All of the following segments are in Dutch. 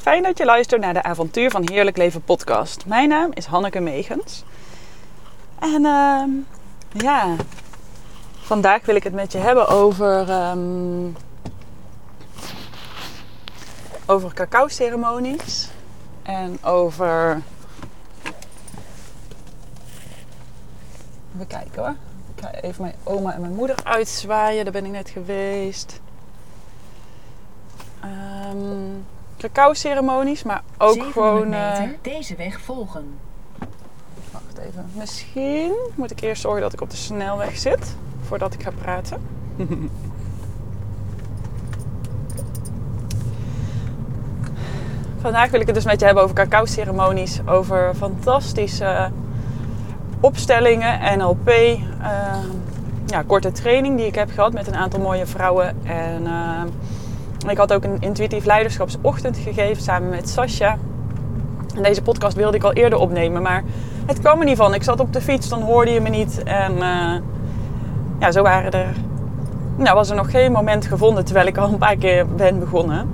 Fijn dat je luistert naar de Avontuur van Heerlijk Leven podcast. Mijn naam is Hanneke Megens. En ehm, ja, vandaag wil ik het met je hebben over, ehm, over cacao-ceremonies. En over... Even kijken hoor. Ik ga even mijn oma en mijn moeder uitzwaaien. Daar ben ik net geweest. Um, cacao-ceremonies, maar ook gewoon. Uh, deze weg volgen. Wacht even. Misschien moet ik eerst zorgen dat ik op de snelweg zit voordat ik ga praten. Vandaag wil ik het dus met je hebben over cacao-ceremonies, over fantastische opstellingen, NLP, uh, ja, korte training die ik heb gehad met een aantal mooie vrouwen en. Uh, ik had ook een intuïtief leiderschapsochtend gegeven samen met Sascha. En deze podcast wilde ik al eerder opnemen, maar het kwam er niet van. Ik zat op de fiets, dan hoorde je me niet. En uh, ja, zo waren er. Nou, was er nog geen moment gevonden terwijl ik al een paar keer ben begonnen.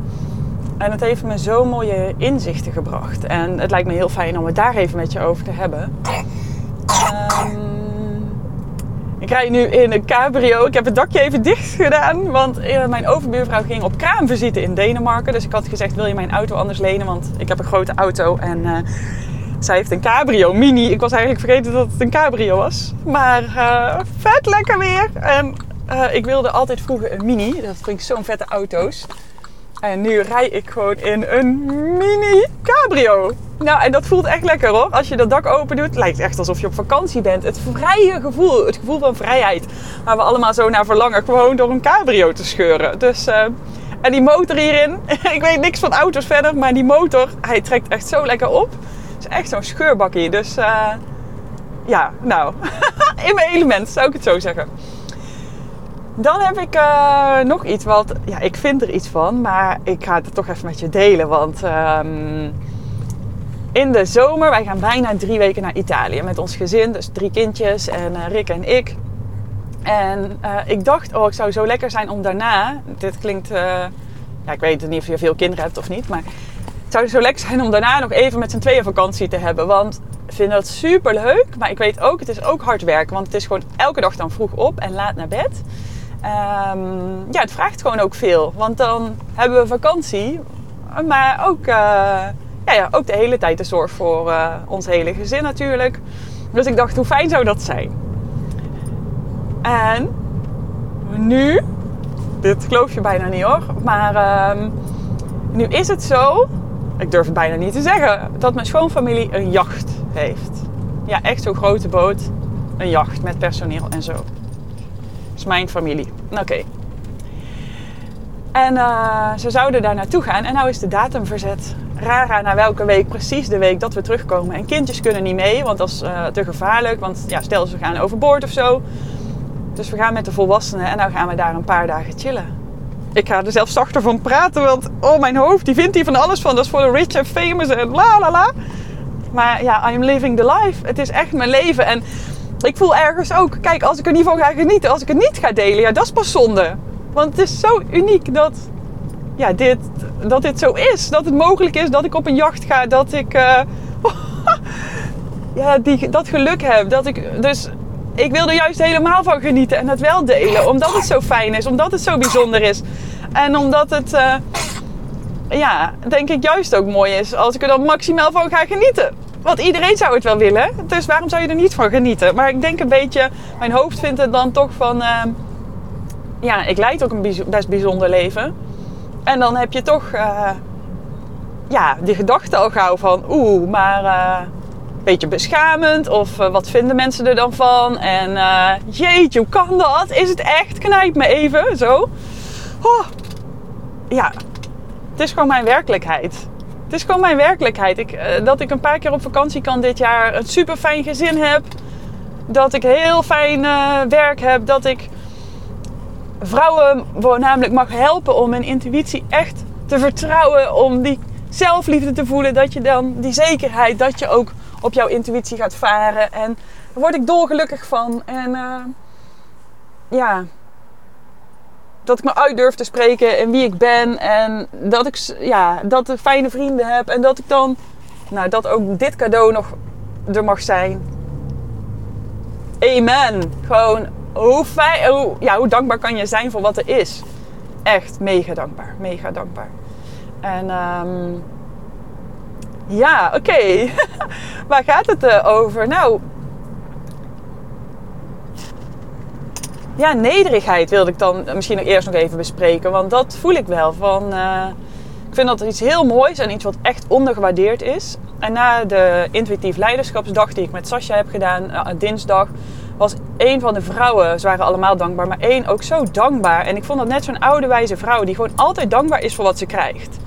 En het heeft me zo mooie inzichten gebracht. En het lijkt me heel fijn om het daar even met je over te hebben. Um, ik rij nu in een cabrio. Ik heb het dakje even dicht gedaan. Want mijn overbuurvrouw ging op kraamvisite in Denemarken. Dus ik had gezegd, wil je mijn auto anders lenen? Want ik heb een grote auto en uh, zij heeft een cabrio, mini. Ik was eigenlijk vergeten dat het een cabrio was. Maar uh, vet lekker weer. En ik wilde altijd vroeger een mini. Dat vind ik zo'n vette auto's. En nu rij ik gewoon in een mini cabrio. Nou, en dat voelt echt lekker hoor. Als je dat dak open doet, lijkt het echt alsof je op vakantie bent. Het vrije gevoel, het gevoel van vrijheid. Waar we allemaal zo naar verlangen, gewoon door een cabrio te scheuren. Dus, uh, en die motor hierin, ik weet niks van auto's verder, maar die motor, hij trekt echt zo lekker op. Het is echt zo'n scheurbakje. Dus uh, ja, nou, in mijn element zou ik het zo zeggen. Dan heb ik uh, nog iets wat, ja, ik vind er iets van, maar ik ga het toch even met je delen. Want um, in de zomer, wij gaan bijna drie weken naar Italië met ons gezin. Dus drie kindjes en uh, Rick en ik. En uh, ik dacht, oh, het zou zo lekker zijn om daarna, dit klinkt, ja, ik weet niet of je veel kinderen hebt of niet, maar het zou zo lekker zijn om daarna nog even met z'n tweeën vakantie te hebben. Want ik vind dat super leuk, maar ik weet ook, het is ook hard werken. Want het is gewoon elke dag dan vroeg op en laat naar bed. Um, ja, het vraagt gewoon ook veel. Want dan hebben we vakantie, maar ook, ja, ja, ook de hele tijd de zorg voor uh, ons hele gezin natuurlijk. Dus ik dacht, hoe fijn zou dat zijn? En nu, dit geloof je bijna niet hoor, maar um, nu is het zo, ik durf het bijna niet te zeggen, dat mijn schoonfamilie een jacht heeft. Ja, echt zo'n grote boot, een jacht met personeel en zo is mijn familie. Oké. En uh, ze zouden daar naartoe gaan. En nou is de datum verzet. Rara naar welke week, precies de week dat we terugkomen. En kindjes kunnen niet mee, want dat is uh, te gevaarlijk. Want ja, stel ze gaan overboord of zo. Dus we gaan met de volwassenen en nou gaan we daar een paar dagen chillen. Ik ga er zelf zachter van praten, want oh, mijn hoofd die vindt hier van alles van. Dat is voor de rich en famous en la la la. Maar ja, I'm living the life. Het is echt mijn leven. En ik voel ergens ook, kijk, als ik er niet van ga genieten, als ik het niet ga delen, ja, dat is pas zonde. Want het is zo uniek dat, ja, dit, dat dit zo is. Dat het mogelijk is dat ik op een jacht ga, dat ik uh, ja, die, dat geluk heb. Dat ik, dus ik wil er juist helemaal van genieten en het wel delen. Omdat het zo fijn is, omdat het zo bijzonder is. En omdat het, uh, ja, denk ik juist ook mooi is als ik er dan maximaal van ga genieten. Want iedereen zou het wel willen. Dus waarom zou je er niet van genieten? Maar ik denk een beetje, mijn hoofd vindt het dan toch van... Uh, ja, ik leid ook een best bijzonder leven. En dan heb je toch... Uh, ja, die gedachte al gauw van... Oeh, maar... Een beetje beschamend. Of wat vinden mensen er dan van? En jeetje, hoe kan dat? Is het echt? Knijp me even. Zo. Oh. Ja, het is gewoon mijn werkelijkheid. Het is gewoon mijn werkelijkheid. Ik, dat ik een paar keer op vakantie kan dit jaar. Een super fijn gezin heb. Dat ik heel fijn werk heb. Dat ik vrouwen voornamelijk mag helpen om hun intuïtie echt te vertrouwen. Om die zelfliefde te voelen. Dat je dan die zekerheid. Dat je ook op jouw intuïtie gaat varen. En daar word ik dolgelukkig van. En uh, ja. dat ik me uit durf te spreken in wie ik ben. En dat ik, ja, dat ik fijne vrienden heb. En dat ik dan, nou, dat ook dit cadeau nog er mag zijn. Amen. Gewoon, hoe, fijn, hoe, ja, hoe dankbaar kan je zijn voor wat er is? Echt mega dankbaar. Mega dankbaar. En ehm, ja, oké. Waar gaat het eh, over? Nou, ja, nederigheid wilde ik dan misschien nog eerst nog even bespreken. Want dat voel ik wel. Van, eh, ik vind dat iets heel moois en iets wat echt ondergewaardeerd is. En na de intuïtief leiderschapsdag die ik met Sascha heb gedaan, eh, dinsdag, was een van de vrouwen, ze waren allemaal dankbaar, maar één ook zo dankbaar. En ik vond dat net zo'n oude wijze vrouw die gewoon altijd dankbaar is voor wat ze krijgt.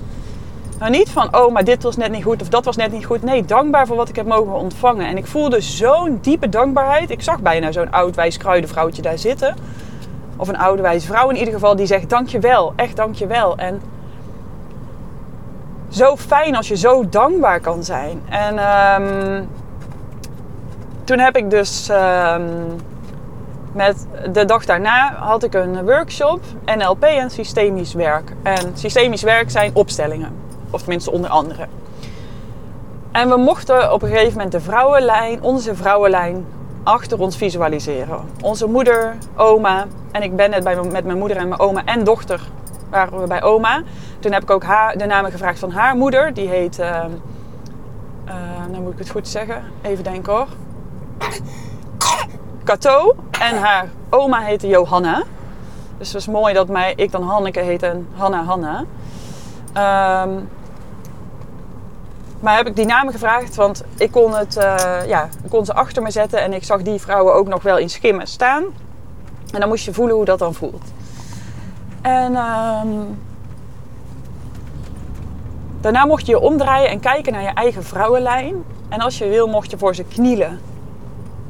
Nou, niet van, oh, maar dit was net niet goed of dat was net niet goed. Nee, dankbaar voor wat ik heb mogen ontvangen. En ik voelde zo'n diepe dankbaarheid. Ik zag bijna zo'n oud wijs kruidenvrouwtje daar zitten. Of een oude wijze vrouw in ieder geval, die zegt dankjewel, echt dankjewel. En zo fijn als je zo dankbaar kan zijn. En ehm, toen heb ik dus ehm, met de dag daarna had ik een workshop NLP en systemisch werk. En systemisch werk zijn opstellingen. Of tenminste onder andere. En we mochten op een gegeven moment de vrouwenlijn, onze vrouwenlijn, achter ons visualiseren. Onze moeder, oma en ik ben net bij, met mijn moeder en mijn oma en dochter waren we bij oma. Toen heb ik ook haar, de namen gevraagd van haar moeder. Die heet, uh, nou moet ik het goed zeggen, even denken hoor. Cato. En haar oma heette Johanna. Dus het was mooi dat mij, ik dan Hanneke heet en Hanna Hanna. Um, maar heb ik die namen gevraagd, want ik kon, het, uh, ja, ik kon ze achter me zetten en ik zag die vrouwen ook nog wel in schimmen staan. En dan moest je voelen hoe dat dan voelt. En um, daarna mocht je je omdraaien en kijken naar je eigen vrouwenlijn. En als je wil, mocht je voor ze knielen.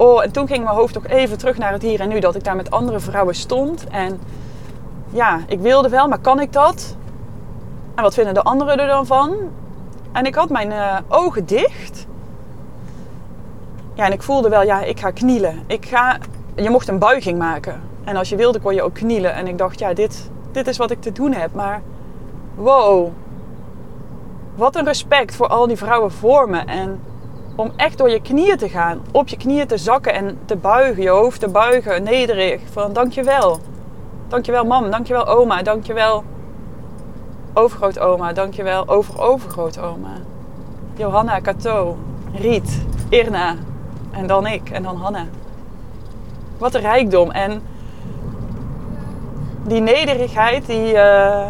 Oh, en toen ging mijn hoofd toch even terug naar het hier en nu, dat ik daar met andere vrouwen stond. En ja, ik wilde wel, maar kan ik dat? En wat vinden de anderen er dan van? En ik had mijn uh, ogen dicht. Ja, en ik voelde wel, ja, ik ga knielen. Ik ga, je mocht een buiging maken. En als je wilde, kon je ook knielen. En ik dacht, ja, dit, dit is wat ik te doen heb. Maar wow, wat een respect voor al die vrouwen voor me. En om echt door je knieën te gaan, op je knieën te zakken en te buigen, je hoofd te buigen, nederig. Van dankjewel. Dankjewel mam, dankjewel oma, dankjewel overgrootoma, dankjewel over-overgrootoma. Johanna, Cato, Riet, Irna en dan ik en dan Hanna. Wat een rijkdom. En die nederigheid, die, uh,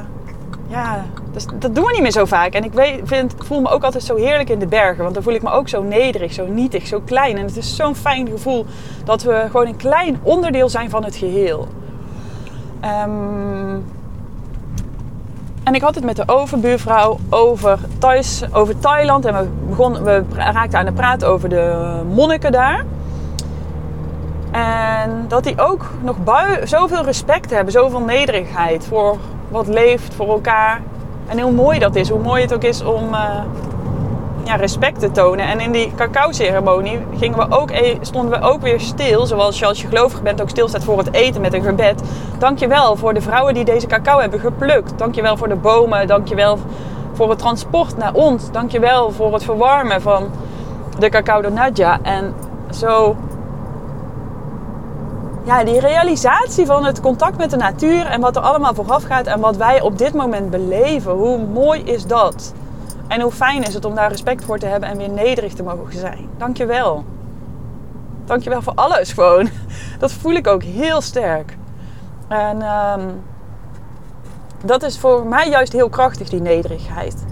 ja, dat, dat, doen we niet meer zo vaak. En ik weet, vind, voel me ook altijd zo heerlijk in de bergen. Want dan voel ik me ook zo nederig, zo nietig, zo klein. En het is zo'n fijn gevoel dat we gewoon een klein onderdeel zijn van het geheel. Um, en ik had het met de overbuurvrouw over, thuis, over Thailand. En we, begonnen, we raakten aan de praat over de monniken daar. En dat die ook nog bui, zoveel respect hebben, zoveel nederigheid voor wat leeft, voor elkaar. En hoe mooi dat is, hoe mooi het ook is om uh, ja, respect te tonen. En in die cacao-ceremonie gingen we ook, e-, stonden we ook weer stil, zoals je als je gelovig bent ook stilstaat voor het eten met een gebed. Dankjewel voor de vrouwen die deze cacao hebben geplukt. Dankjewel voor de bomen, dankjewel voor het transport naar ons. Dankjewel voor het verwarmen van de cacao door Nadja. En zo, ja, die realisatie van het contact met de natuur en wat er allemaal vooraf gaat en wat wij op dit moment beleven. Hoe mooi is dat? En hoe fijn is het om daar respect voor te hebben en weer nederig te mogen zijn. Dankjewel. Dankjewel voor alles gewoon. Dat voel ik ook heel sterk. En um, dat is voor mij juist heel krachtig, die nederigheid.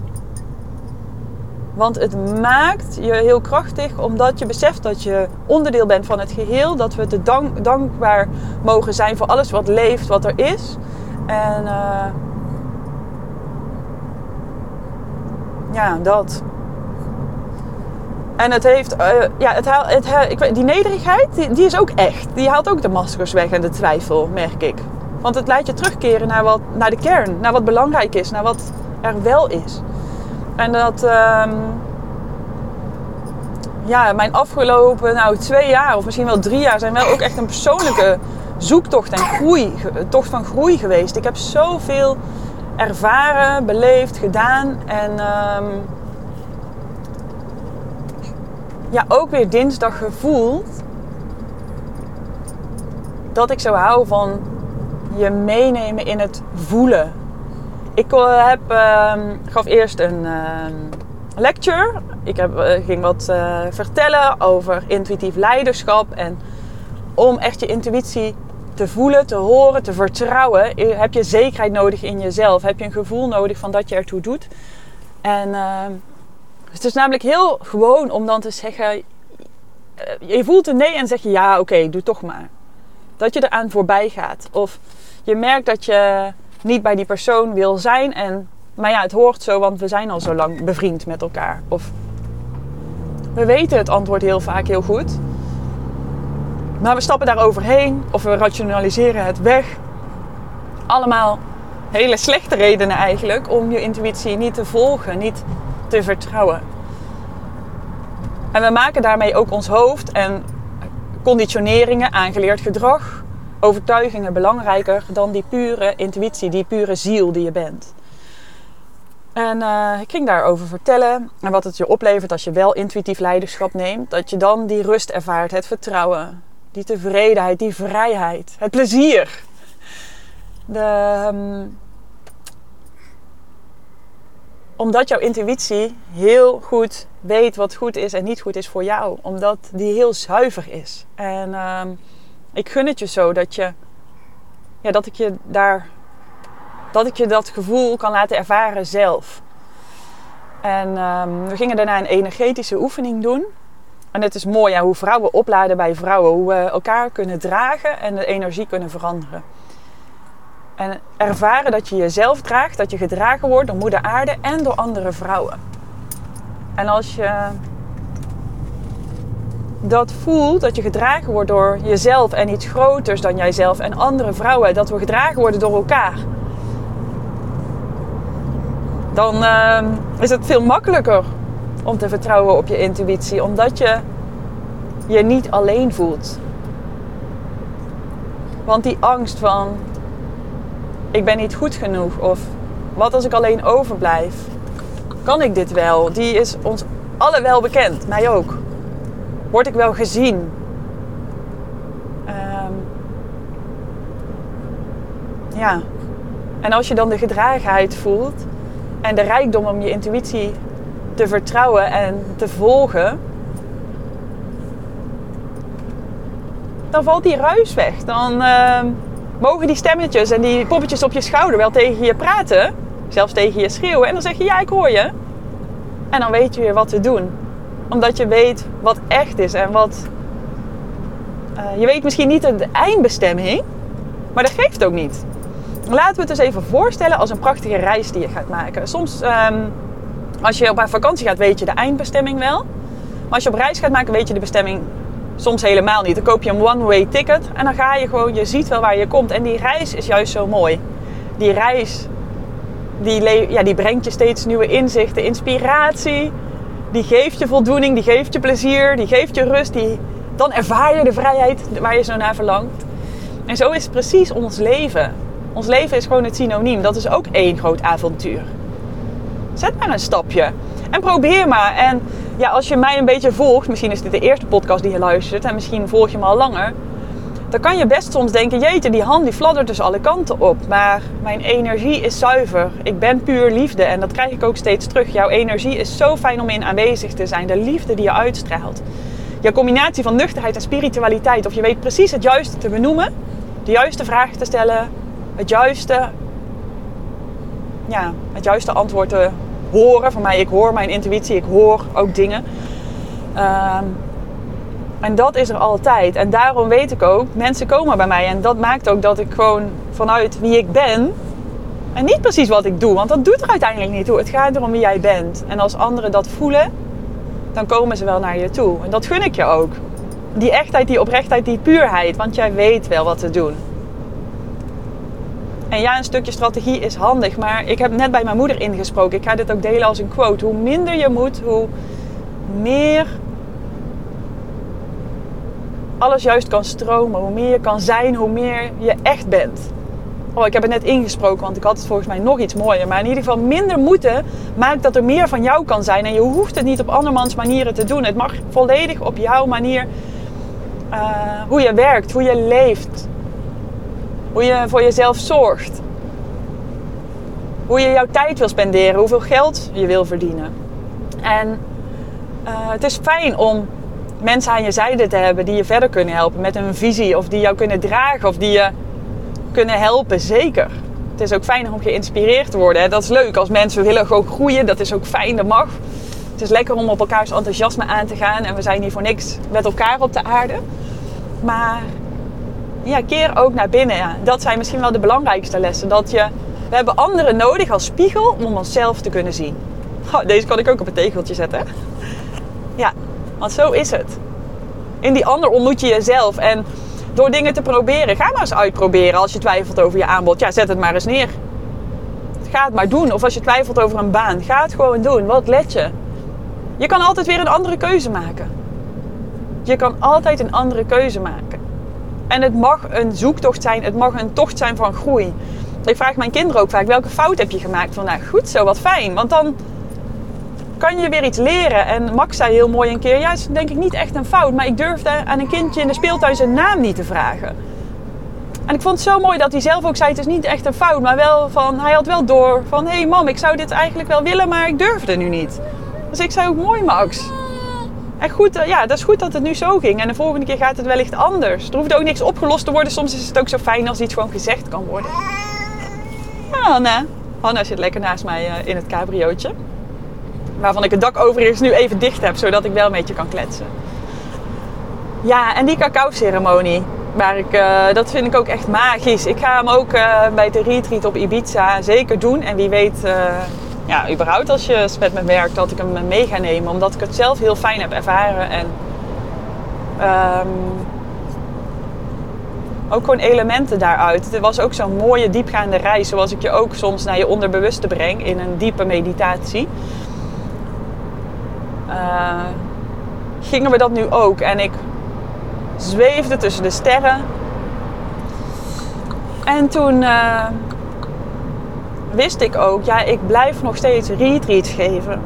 Want het maakt je heel krachtig omdat je beseft dat je onderdeel bent van het geheel. Dat we te dank, dankbaar mogen zijn voor alles wat leeft, wat er is. En uh, ja, dat. En het heeft, uh, ja, het, het, ik weet, die nederigheid, die, die, is ook echt. Die haalt ook de maskers weg en de twijfel, merk ik. Want het leidt je terugkeren naar, wat, naar de kern, naar wat belangrijk is, naar wat er wel is. En dat, um, ja, mijn afgelopen nou, twee jaar of misschien wel drie jaar zijn wel ook echt een persoonlijke zoektocht en groei, tocht van groei geweest. Ik heb zoveel ervaren, beleefd, gedaan. En ehm, ja, ook weer dinsdag gevoeld dat ik zo hou van je meenemen in het voelen. Ik uh, heb, uh, gaf eerst een uh, lecture. Ik heb, eh, ging wat eh, vertellen over intuïtief leiderschap. En om echt je intuïtie te voelen, te horen, te vertrouwen, heb je zekerheid nodig in jezelf. Heb je een gevoel nodig van dat je ertoe doet. En ehm, het is namelijk heel gewoon om dan te zeggen: je voelt een nee en zeg je ja, oké, doe toch maar. Dat je eraan voorbij gaat. Of je merkt dat je niet bij die persoon wil zijn. En, maar ja, het hoort zo, want we zijn al zo lang bevriend met elkaar. Of we weten het antwoord heel vaak heel goed. Maar we stappen daar overheen of we rationaliseren het weg. Allemaal hele slechte redenen eigenlijk om je intuïtie niet te volgen, niet te vertrouwen. En we maken daarmee ook ons hoofd en conditioneringen, aangeleerd gedrag, overtuigingen belangrijker dan die pure intuïtie, die pure ziel die je bent. En uh, ik ging daarover vertellen en wat het je oplevert als je wel intuïtief leiderschap neemt. Dat je dan die rust ervaart, het vertrouwen, die tevredenheid, die vrijheid, het plezier. De, um, omdat jouw intuïtie heel goed weet wat goed is en niet goed is voor jou. Omdat die heel zuiver is. En um, ik gun het je zo dat je, ja, dat ik je daar, dat ik je dat gevoel kan laten ervaren zelf. En um, we gingen daarna een energetische oefening doen. En het is mooi ja, hoe vrouwen opladen bij vrouwen, hoe we elkaar kunnen dragen en de energie kunnen veranderen. En ervaren dat je jezelf draagt, dat je gedragen wordt door moeder aarde en door andere vrouwen. En als je dat voelt, dat je gedragen wordt door jezelf en iets groters dan jijzelf en andere vrouwen, dat we gedragen worden door elkaar, dan uh, is het veel makkelijker om te vertrouwen op je intuïtie, omdat je je niet alleen voelt. Want die angst van ik ben niet goed genoeg of wat als ik alleen overblijf, kan ik dit wel? Die is ons alle wel bekend, mij ook. Word ik wel gezien? Um, ja. En als je dan de gedragenheid voelt en de rijkdom om je intuïtie te vertrouwen en te volgen, dan valt die ruis weg. Dan uh, mogen die stemmetjes en die poppetjes op je schouder wel tegen je praten, zelfs tegen je schreeuwen. En dan zeg je ja, ik hoor je. En dan weet je weer wat te doen omdat je weet wat echt is en wat. Uh, je weet misschien niet de eindbestemming, maar dat geeft ook niet. Laten we het dus even voorstellen als een prachtige reis die je gaat maken. Soms, um, als je op vakantie gaat, weet je de eindbestemming wel. Maar als je op reis gaat maken, weet je de bestemming soms helemaal niet. Dan koop je een one-way ticket en dan ga je gewoon, je ziet wel waar je komt. En die reis is juist zo mooi. Die reis, die, ja, die brengt je steeds nieuwe inzichten, inspiratie die geeft je voldoening, die geeft je plezier, die geeft je rust. Die, dan ervaar je de vrijheid waar je zo naar verlangt. En zo is precies ons leven. Ons leven is gewoon het synoniem. Dat is ook één groot avontuur. Zet maar een stapje. En probeer maar. En ja, als je mij een beetje volgt, misschien is dit de eerste podcast die je luistert en misschien volg je me al langer dan kan je best soms denken: jeetje, die hand die fladdert dus alle kanten op. Maar mijn energie is zuiver. Ik ben puur liefde en dat krijg ik ook steeds terug. Jouw energie is zo fijn om in aanwezig te zijn. De liefde die je uitstraalt. Je combinatie van nuchterheid en spiritualiteit. Of je weet precies het juiste te benoemen, de juiste vraag te stellen, het juiste, ja, het juiste antwoord te horen. Van mij, ik hoor mijn intuïtie, ik hoor ook dingen. Uh, en dat is er altijd. En daarom weet ik ook, mensen komen bij mij. En dat maakt ook dat ik gewoon vanuit wie ik ben. En niet precies wat ik doe, want dat doet er uiteindelijk niet toe. Het gaat erom wie jij bent. En als anderen dat voelen, dan komen ze wel naar je toe. En dat gun ik je ook. Die echtheid, die oprechtheid, die puurheid. Want jij weet wel wat te doen. En ja, een stukje strategie is handig. Maar ik heb net bij mijn moeder ingesproken. Ik ga dit ook delen als een quote. Hoe minder je moet, hoe meer alles juist kan stromen. Hoe meer je kan zijn, hoe meer je echt bent. Oh, ik heb het net ingesproken, want ik had het volgens mij nog iets mooier. Maar in ieder geval minder moeten maakt dat er meer van jou kan zijn. En je hoeft het niet op andermans manieren te doen. Het mag volledig op jouw manier. Uh, hoe je werkt, hoe je leeft. Hoe je voor jezelf zorgt. Hoe je jouw tijd wil spenderen, hoeveel geld je wil verdienen. En uh, het is fijn om mensen aan je zijde te hebben die je verder kunnen helpen met een visie. Of die jou kunnen dragen of die je kunnen helpen, zeker. Het is ook fijn om geïnspireerd te worden. Hè? Dat is leuk als mensen willen gewoon groeien. Dat is ook fijn, dat mag. Het is lekker om op elkaars enthousiasme aan te gaan. En we zijn hier voor niks met elkaar op de aarde. Maar ja, keer ook naar binnen. Ja. Dat zijn misschien wel de belangrijkste lessen. Dat je, we hebben anderen nodig als spiegel om onszelf te kunnen zien. Oh, deze kan ik ook op een tegeltje zetten. Ja, want zo is het. In die ander ontmoet je jezelf. En door dingen te proberen. Ga maar eens uitproberen als je twijfelt over je aanbod. Ja, zet het maar eens neer. Ga het maar doen. Of als je twijfelt over een baan, ga het gewoon doen. Wat let je? Je kan altijd weer een andere keuze maken. Je kan altijd een andere keuze maken. En het mag een zoektocht zijn, het mag een tocht zijn van groei. Ik vraag mijn kinderen ook vaak: welke fout heb je gemaakt? Van nou goed zo, wat fijn. Want dan kan je weer iets leren. En Max zei heel mooi een keer: ja, is denk ik niet echt een fout, maar ik durfde aan een kindje in de speeltuin zijn naam niet te vragen. En ik vond het zo mooi dat hij zelf ook zei: het is niet echt een fout, maar wel van, hij had wel door van: hé hey mam, ik zou dit eigenlijk wel willen, maar ik durfde nu niet. Dus ik zei ook: mooi Max. En goed, eh, ja, dat is goed dat het nu zo ging. En de volgende keer gaat het wellicht anders. Er hoeft ook niks opgelost te worden. Soms is het ook zo fijn als iets gewoon gezegd kan worden. Ja, Hanna. Hanna zit lekker naast mij eh, in het cabriootje. Waarvan ik het dak overigens nu even dicht heb, zodat ik wel een beetje kan kletsen. Ja, en die cacao-ceremonie. Waar ik, uh, dat vind ik ook echt magisch. Ik ga hem ook uh, bij de retreat op Ibiza zeker doen. En wie weet, uh, ja, überhaupt als je met me werkt, dat ik hem mee ga nemen. Omdat ik het zelf heel fijn heb ervaren. En um, ook gewoon elementen daaruit. Het was ook zo'n mooie diepgaande reis. Zoals ik je ook soms naar je onderbewuste breng in een diepe meditatie. Uh, gingen we dat nu ook. En ik zweefde tussen de sterren. En toen uh, wist ik ook, ja, ik blijf nog steeds retreats geven.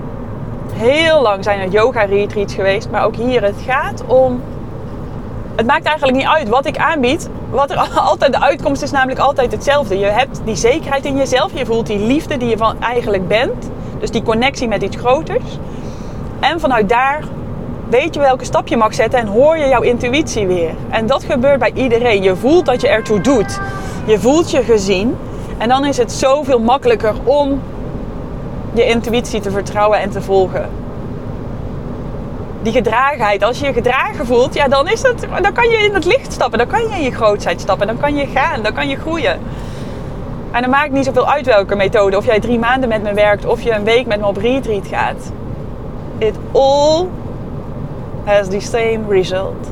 Heel lang zijn er yoga retreats geweest, maar ook hier, het gaat om. Het maakt eigenlijk niet uit wat ik aanbied. Wat er altijd de uitkomst is, namelijk altijd hetzelfde. Je hebt die zekerheid in jezelf, je voelt die liefde die je van eigenlijk bent. Dus die connectie met iets groters. En vanuit daar weet je welke stap je mag zetten en hoor je jouw intuïtie weer. En dat gebeurt bij iedereen. Je voelt dat je ertoe doet. Je voelt je gezien. En dan is het zoveel makkelijker om je intuïtie te vertrouwen en te volgen. Die gedragenheid, als je je gedragen voelt, ja, dan, is het, dan kan je in het licht stappen. Dan kan je in je grootheid stappen. Dan kan je gaan. Dan kan je groeien. En dan maakt niet zoveel uit welke methode. Of jij drie maanden met me werkt of je een week met me op retreat gaat it all has the same result.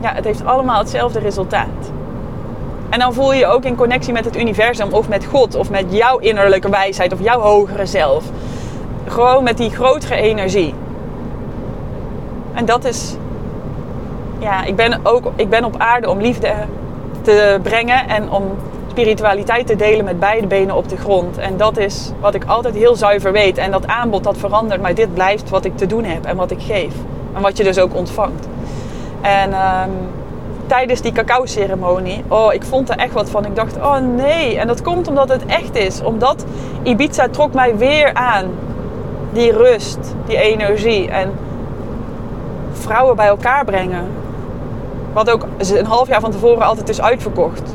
Ja, het heeft allemaal hetzelfde resultaat. En dan voel je je ook in connectie met het universum of met God of met jouw innerlijke wijsheid of jouw hogere zelf. Gewoon met die grotere energie. En dat is, ja, ik ben ook, ik ben op aarde om liefde te brengen en om spiritualiteit te delen met beide benen op de grond. En dat is wat ik altijd heel zuiver weet. En dat aanbod dat verandert, maar dit blijft wat ik te doen heb en wat ik geef. En wat je dus ook ontvangt. En um, tijdens die cacao-ceremonie, oh, ik vond er echt wat van. Ik dacht, oh nee. En dat komt omdat het echt is. Omdat Ibiza trok mij weer aan. Die rust, die energie. En vrouwen bij elkaar brengen. Wat ook een half jaar van tevoren altijd is uitverkocht.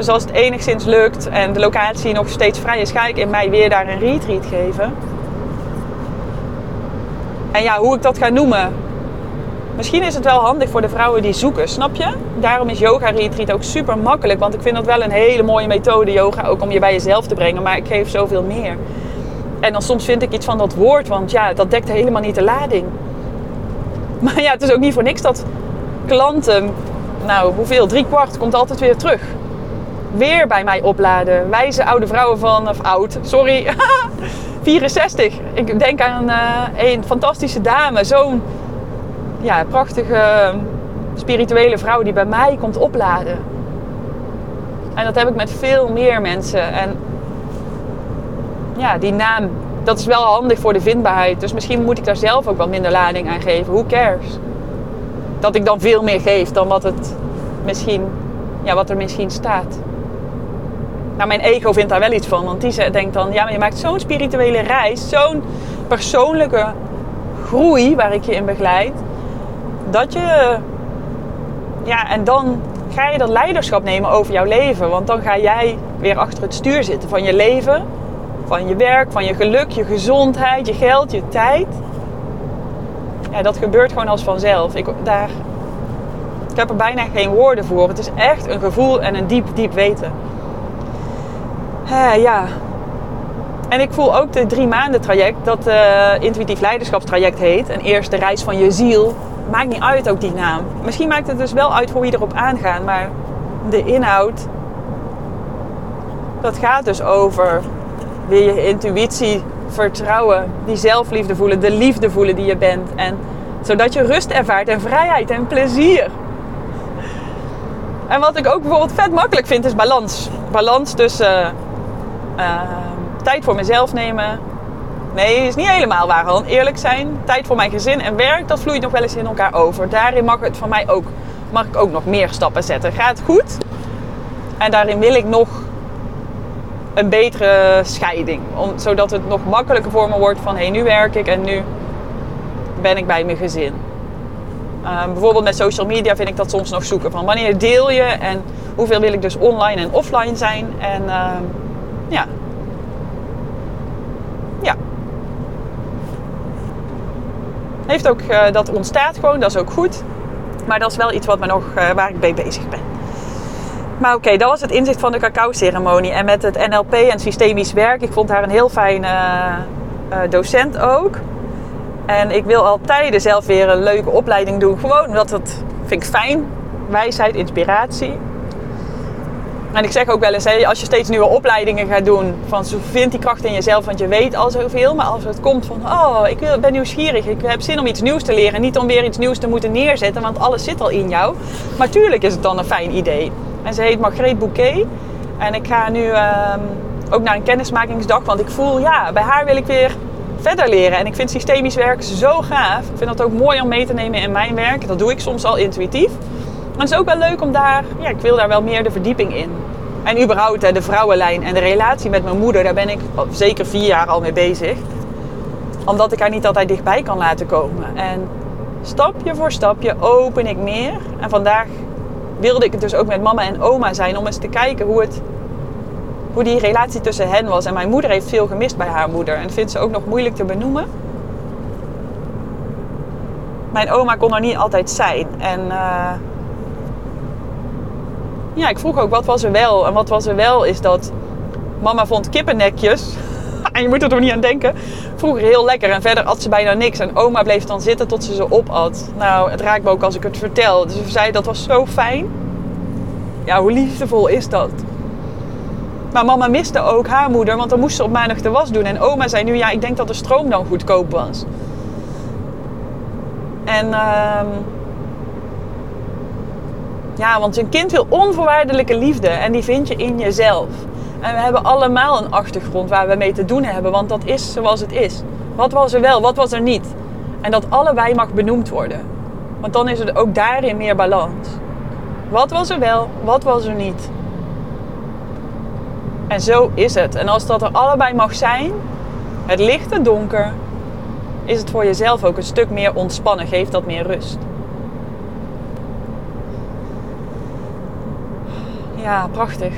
Dus als het enigszins lukt en de locatie nog steeds vrij is, ga ik in mei weer daar een retreat geven. En ja, hoe ik dat ga noemen. Misschien is het wel handig voor de vrouwen die zoeken, snap je? Daarom is yoga retreat ook super makkelijk. Want ik vind dat wel een hele mooie methode, yoga, ook om je bij jezelf te brengen. Maar ik geef zoveel meer. En dan soms vind ik iets van dat woord, want ja, dat dekt helemaal niet de lading. Maar ja, het is ook niet voor niks dat klanten, nou hoeveel, drie kwart komt altijd weer terug weer bij mij opladen. Wijze oude vrouwen van, of oud, sorry, 64. Ik denk aan uh, een fantastische dame, zo'n ja, prachtige spirituele vrouw die bij mij komt opladen. En dat heb ik met veel meer mensen. En ja, die naam, dat is wel handig voor de vindbaarheid. Dus misschien moet ik daar zelf ook wat minder lading aan geven. Who cares? Dat ik dan veel meer geef dan wat, het misschien, ja, wat er misschien staat. Nou, mijn ego vindt daar wel iets van. Want die denkt dan, ja, maar je maakt zo'n spirituele reis. Zo'n persoonlijke groei waar ik je in begeleid. Dat je, ja, en dan ga je dat leiderschap nemen over jouw leven. Want dan ga jij weer achter het stuur zitten van je leven, van je werk, van je geluk, je gezondheid, je geld, je tijd. Ja, dat gebeurt gewoon als vanzelf. Ik, daar, ik heb er bijna geen woorden voor. Het is echt een gevoel en een diep, diep weten. Uh, ja. En ik voel ook de drie maanden traject, dat uh, intuïtief leiderschapstraject heet. En eerst de reis van je ziel maakt niet uit ook die naam. Misschien maakt het dus wel uit hoe je erop aangaat, maar de inhoud, dat gaat dus over weer je intuïtie vertrouwen, die zelfliefde voelen, de liefde voelen die je bent. En zodat je rust ervaart en vrijheid en plezier. En wat ik ook bijvoorbeeld vet makkelijk vind is balans. Balans tussen uh, tijd voor mezelf nemen, Nee, is niet helemaal waar. Gewoon eerlijk zijn. Tijd voor mijn gezin en werk, dat vloeit nog wel eens in elkaar over. Daarin mag het van mij ook, mag ik ook nog meer stappen zetten. Gaat goed. En daarin wil ik nog een betere scheiding. Om, zodat het nog makkelijker voor me wordt van hé, hey, nu werk ik en nu ben ik bij mijn gezin. Uh, bijvoorbeeld met social media vind ik dat soms nog zoeken. Van wanneer deel je en hoeveel wil ik dus online en offline zijn. En uh, ja, Heeft ook, uh, dat ontstaat gewoon, dat is ook goed. Maar dat is wel iets wat me nog, uh, waar ik mee bezig ben. Maar oké, dat was het inzicht van de cacao-ceremonie. En met het NLP en systemisch werk. Ik vond haar een heel fijne uh, docent ook. En ik wil al tijden zelf weer een leuke opleiding doen. Gewoon omdat het vind ik fijn. Wijsheid, inspiratie. En ik zeg ook wel eens, als je steeds nieuwe opleidingen gaat doen, van vind die kracht in jezelf, want je weet al zoveel. Maar als het komt van, oh, ik ben nieuwsgierig, ik heb zin om iets nieuws te leren. Niet om weer iets nieuws te moeten neerzetten, want alles zit al in jou. Maar tuurlijk is het dan een fijn idee. En ze heet Margreet Bouquet. En ik ga nu um, ook naar een kennismakingsdag, want ik voel, ja, bij haar wil ik weer verder leren. En ik vind systemisch werk zo gaaf. Ik vind dat ook mooi om mee te nemen in mijn werk. Dat doe ik soms al intuïtief. Maar het is ook wel leuk om daar, ja, ik wil daar wel meer de verdieping in. En überhaupt de vrouwenlijn en de relatie met mijn moeder, daar ben ik zeker vier jaar al mee bezig. Omdat ik haar niet altijd dichtbij kan laten komen. En stapje voor stapje open ik meer. En vandaag wilde ik het dus ook met mama en oma zijn om eens te kijken hoe, het, hoe die relatie tussen hen was. En mijn moeder heeft veel gemist bij haar moeder. En vindt ze ook nog moeilijk te benoemen. Mijn oma kon er niet altijd zijn. En uh, ja, ik vroeg ook wat was er wel. En wat was er wel is dat mama vond kippennekjes. en je moet er toch niet aan denken. Vroeger heel lekker en verder at ze bijna niks. En oma bleef dan zitten tot ze ze opat. Nou, het raakt me ook als ik het vertel. Dus ze zei dat was zo fijn. Ja, hoe liefdevol is dat? Maar mama miste ook haar moeder, want dan moest ze op maandag de was doen. En oma zei nu, ja, ik denk dat de stroom dan goedkoop was. En uh, ja, want een kind wil onvoorwaardelijke liefde en die vind je in jezelf. En we hebben allemaal een achtergrond waar we mee te doen hebben, want dat is zoals het is. Wat was er wel, wat was er niet? En dat allebei mag benoemd worden. Want dan is er ook daarin meer balans. Wat was er wel, wat was er niet? En zo is het. En als dat er allebei mag zijn, het licht en donker, is het voor jezelf ook een stuk meer ontspannen. Geeft dat meer rust. Ja, prachtig.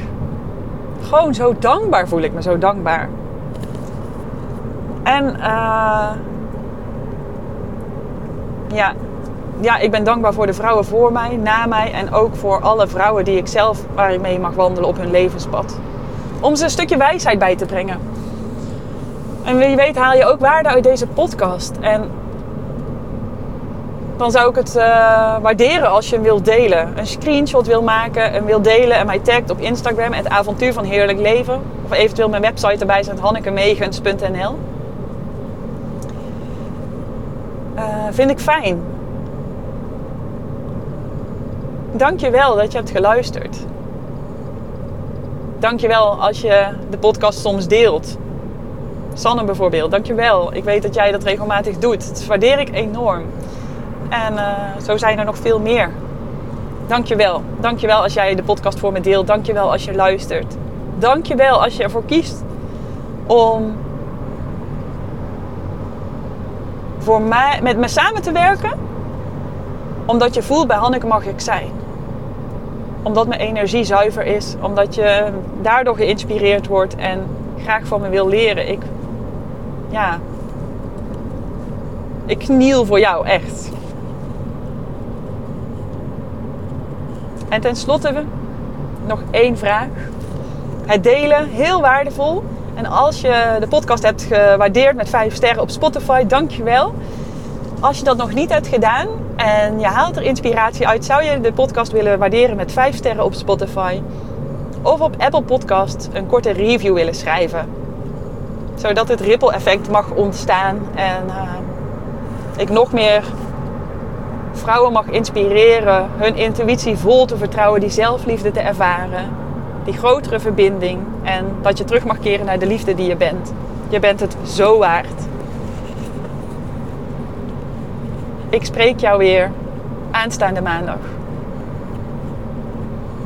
Gewoon zo dankbaar voel ik me, zo dankbaar. En uh, ja, ja, ik ben dankbaar voor de vrouwen voor mij, na mij en ook voor alle vrouwen die ik zelf, waar mee mag wandelen op hun levenspad. Om ze een stukje wijsheid bij te brengen. En wie weet haal je ook waarde uit deze podcast. En dan zou ik het uh, waarderen als je hem wilt delen. Een screenshot wil maken en wil delen en mij tagt op Instagram, het avontuur van heerlijk leven. Of eventueel mijn website erbij zet, hannekemegens.nl. Uh, vind ik fijn. Dank je wel dat je hebt geluisterd. Dank je wel als je de podcast soms deelt. Sanne bijvoorbeeld, dank je wel. Ik weet dat jij dat regelmatig doet. Dat waardeer ik enorm. En uh, zo zijn er nog veel meer. Dank je wel. Dank je wel als jij de podcast voor me deelt. Dank je wel als je luistert. Dank je wel als je ervoor kiest om voor mij, met me samen te werken. Omdat je voelt bij Hanneke mag ik zijn. Omdat mijn energie zuiver is. Omdat je daardoor geïnspireerd wordt en graag van me wil leren. Ik, ja, ik kniel voor jou echt. En tenslotte nog één vraag. Het delen, heel waardevol. En als je de podcast hebt gewaardeerd met 5 sterren op Spotify, dankjewel. Als je dat nog niet hebt gedaan en je haalt er inspiratie uit, zou je de podcast willen waarderen met 5 sterren op Spotify of op Apple Podcast een korte review willen schrijven. Zodat het ripple effect mag ontstaan en uh, ik nog meer vrouwen mag inspireren hun intuïtie vol te vertrouwen, die zelfliefde te ervaren, die grotere verbinding en dat je terug mag keren naar de liefde die je bent. Je bent het zo waard. Ik spreek jou weer aanstaande maandag.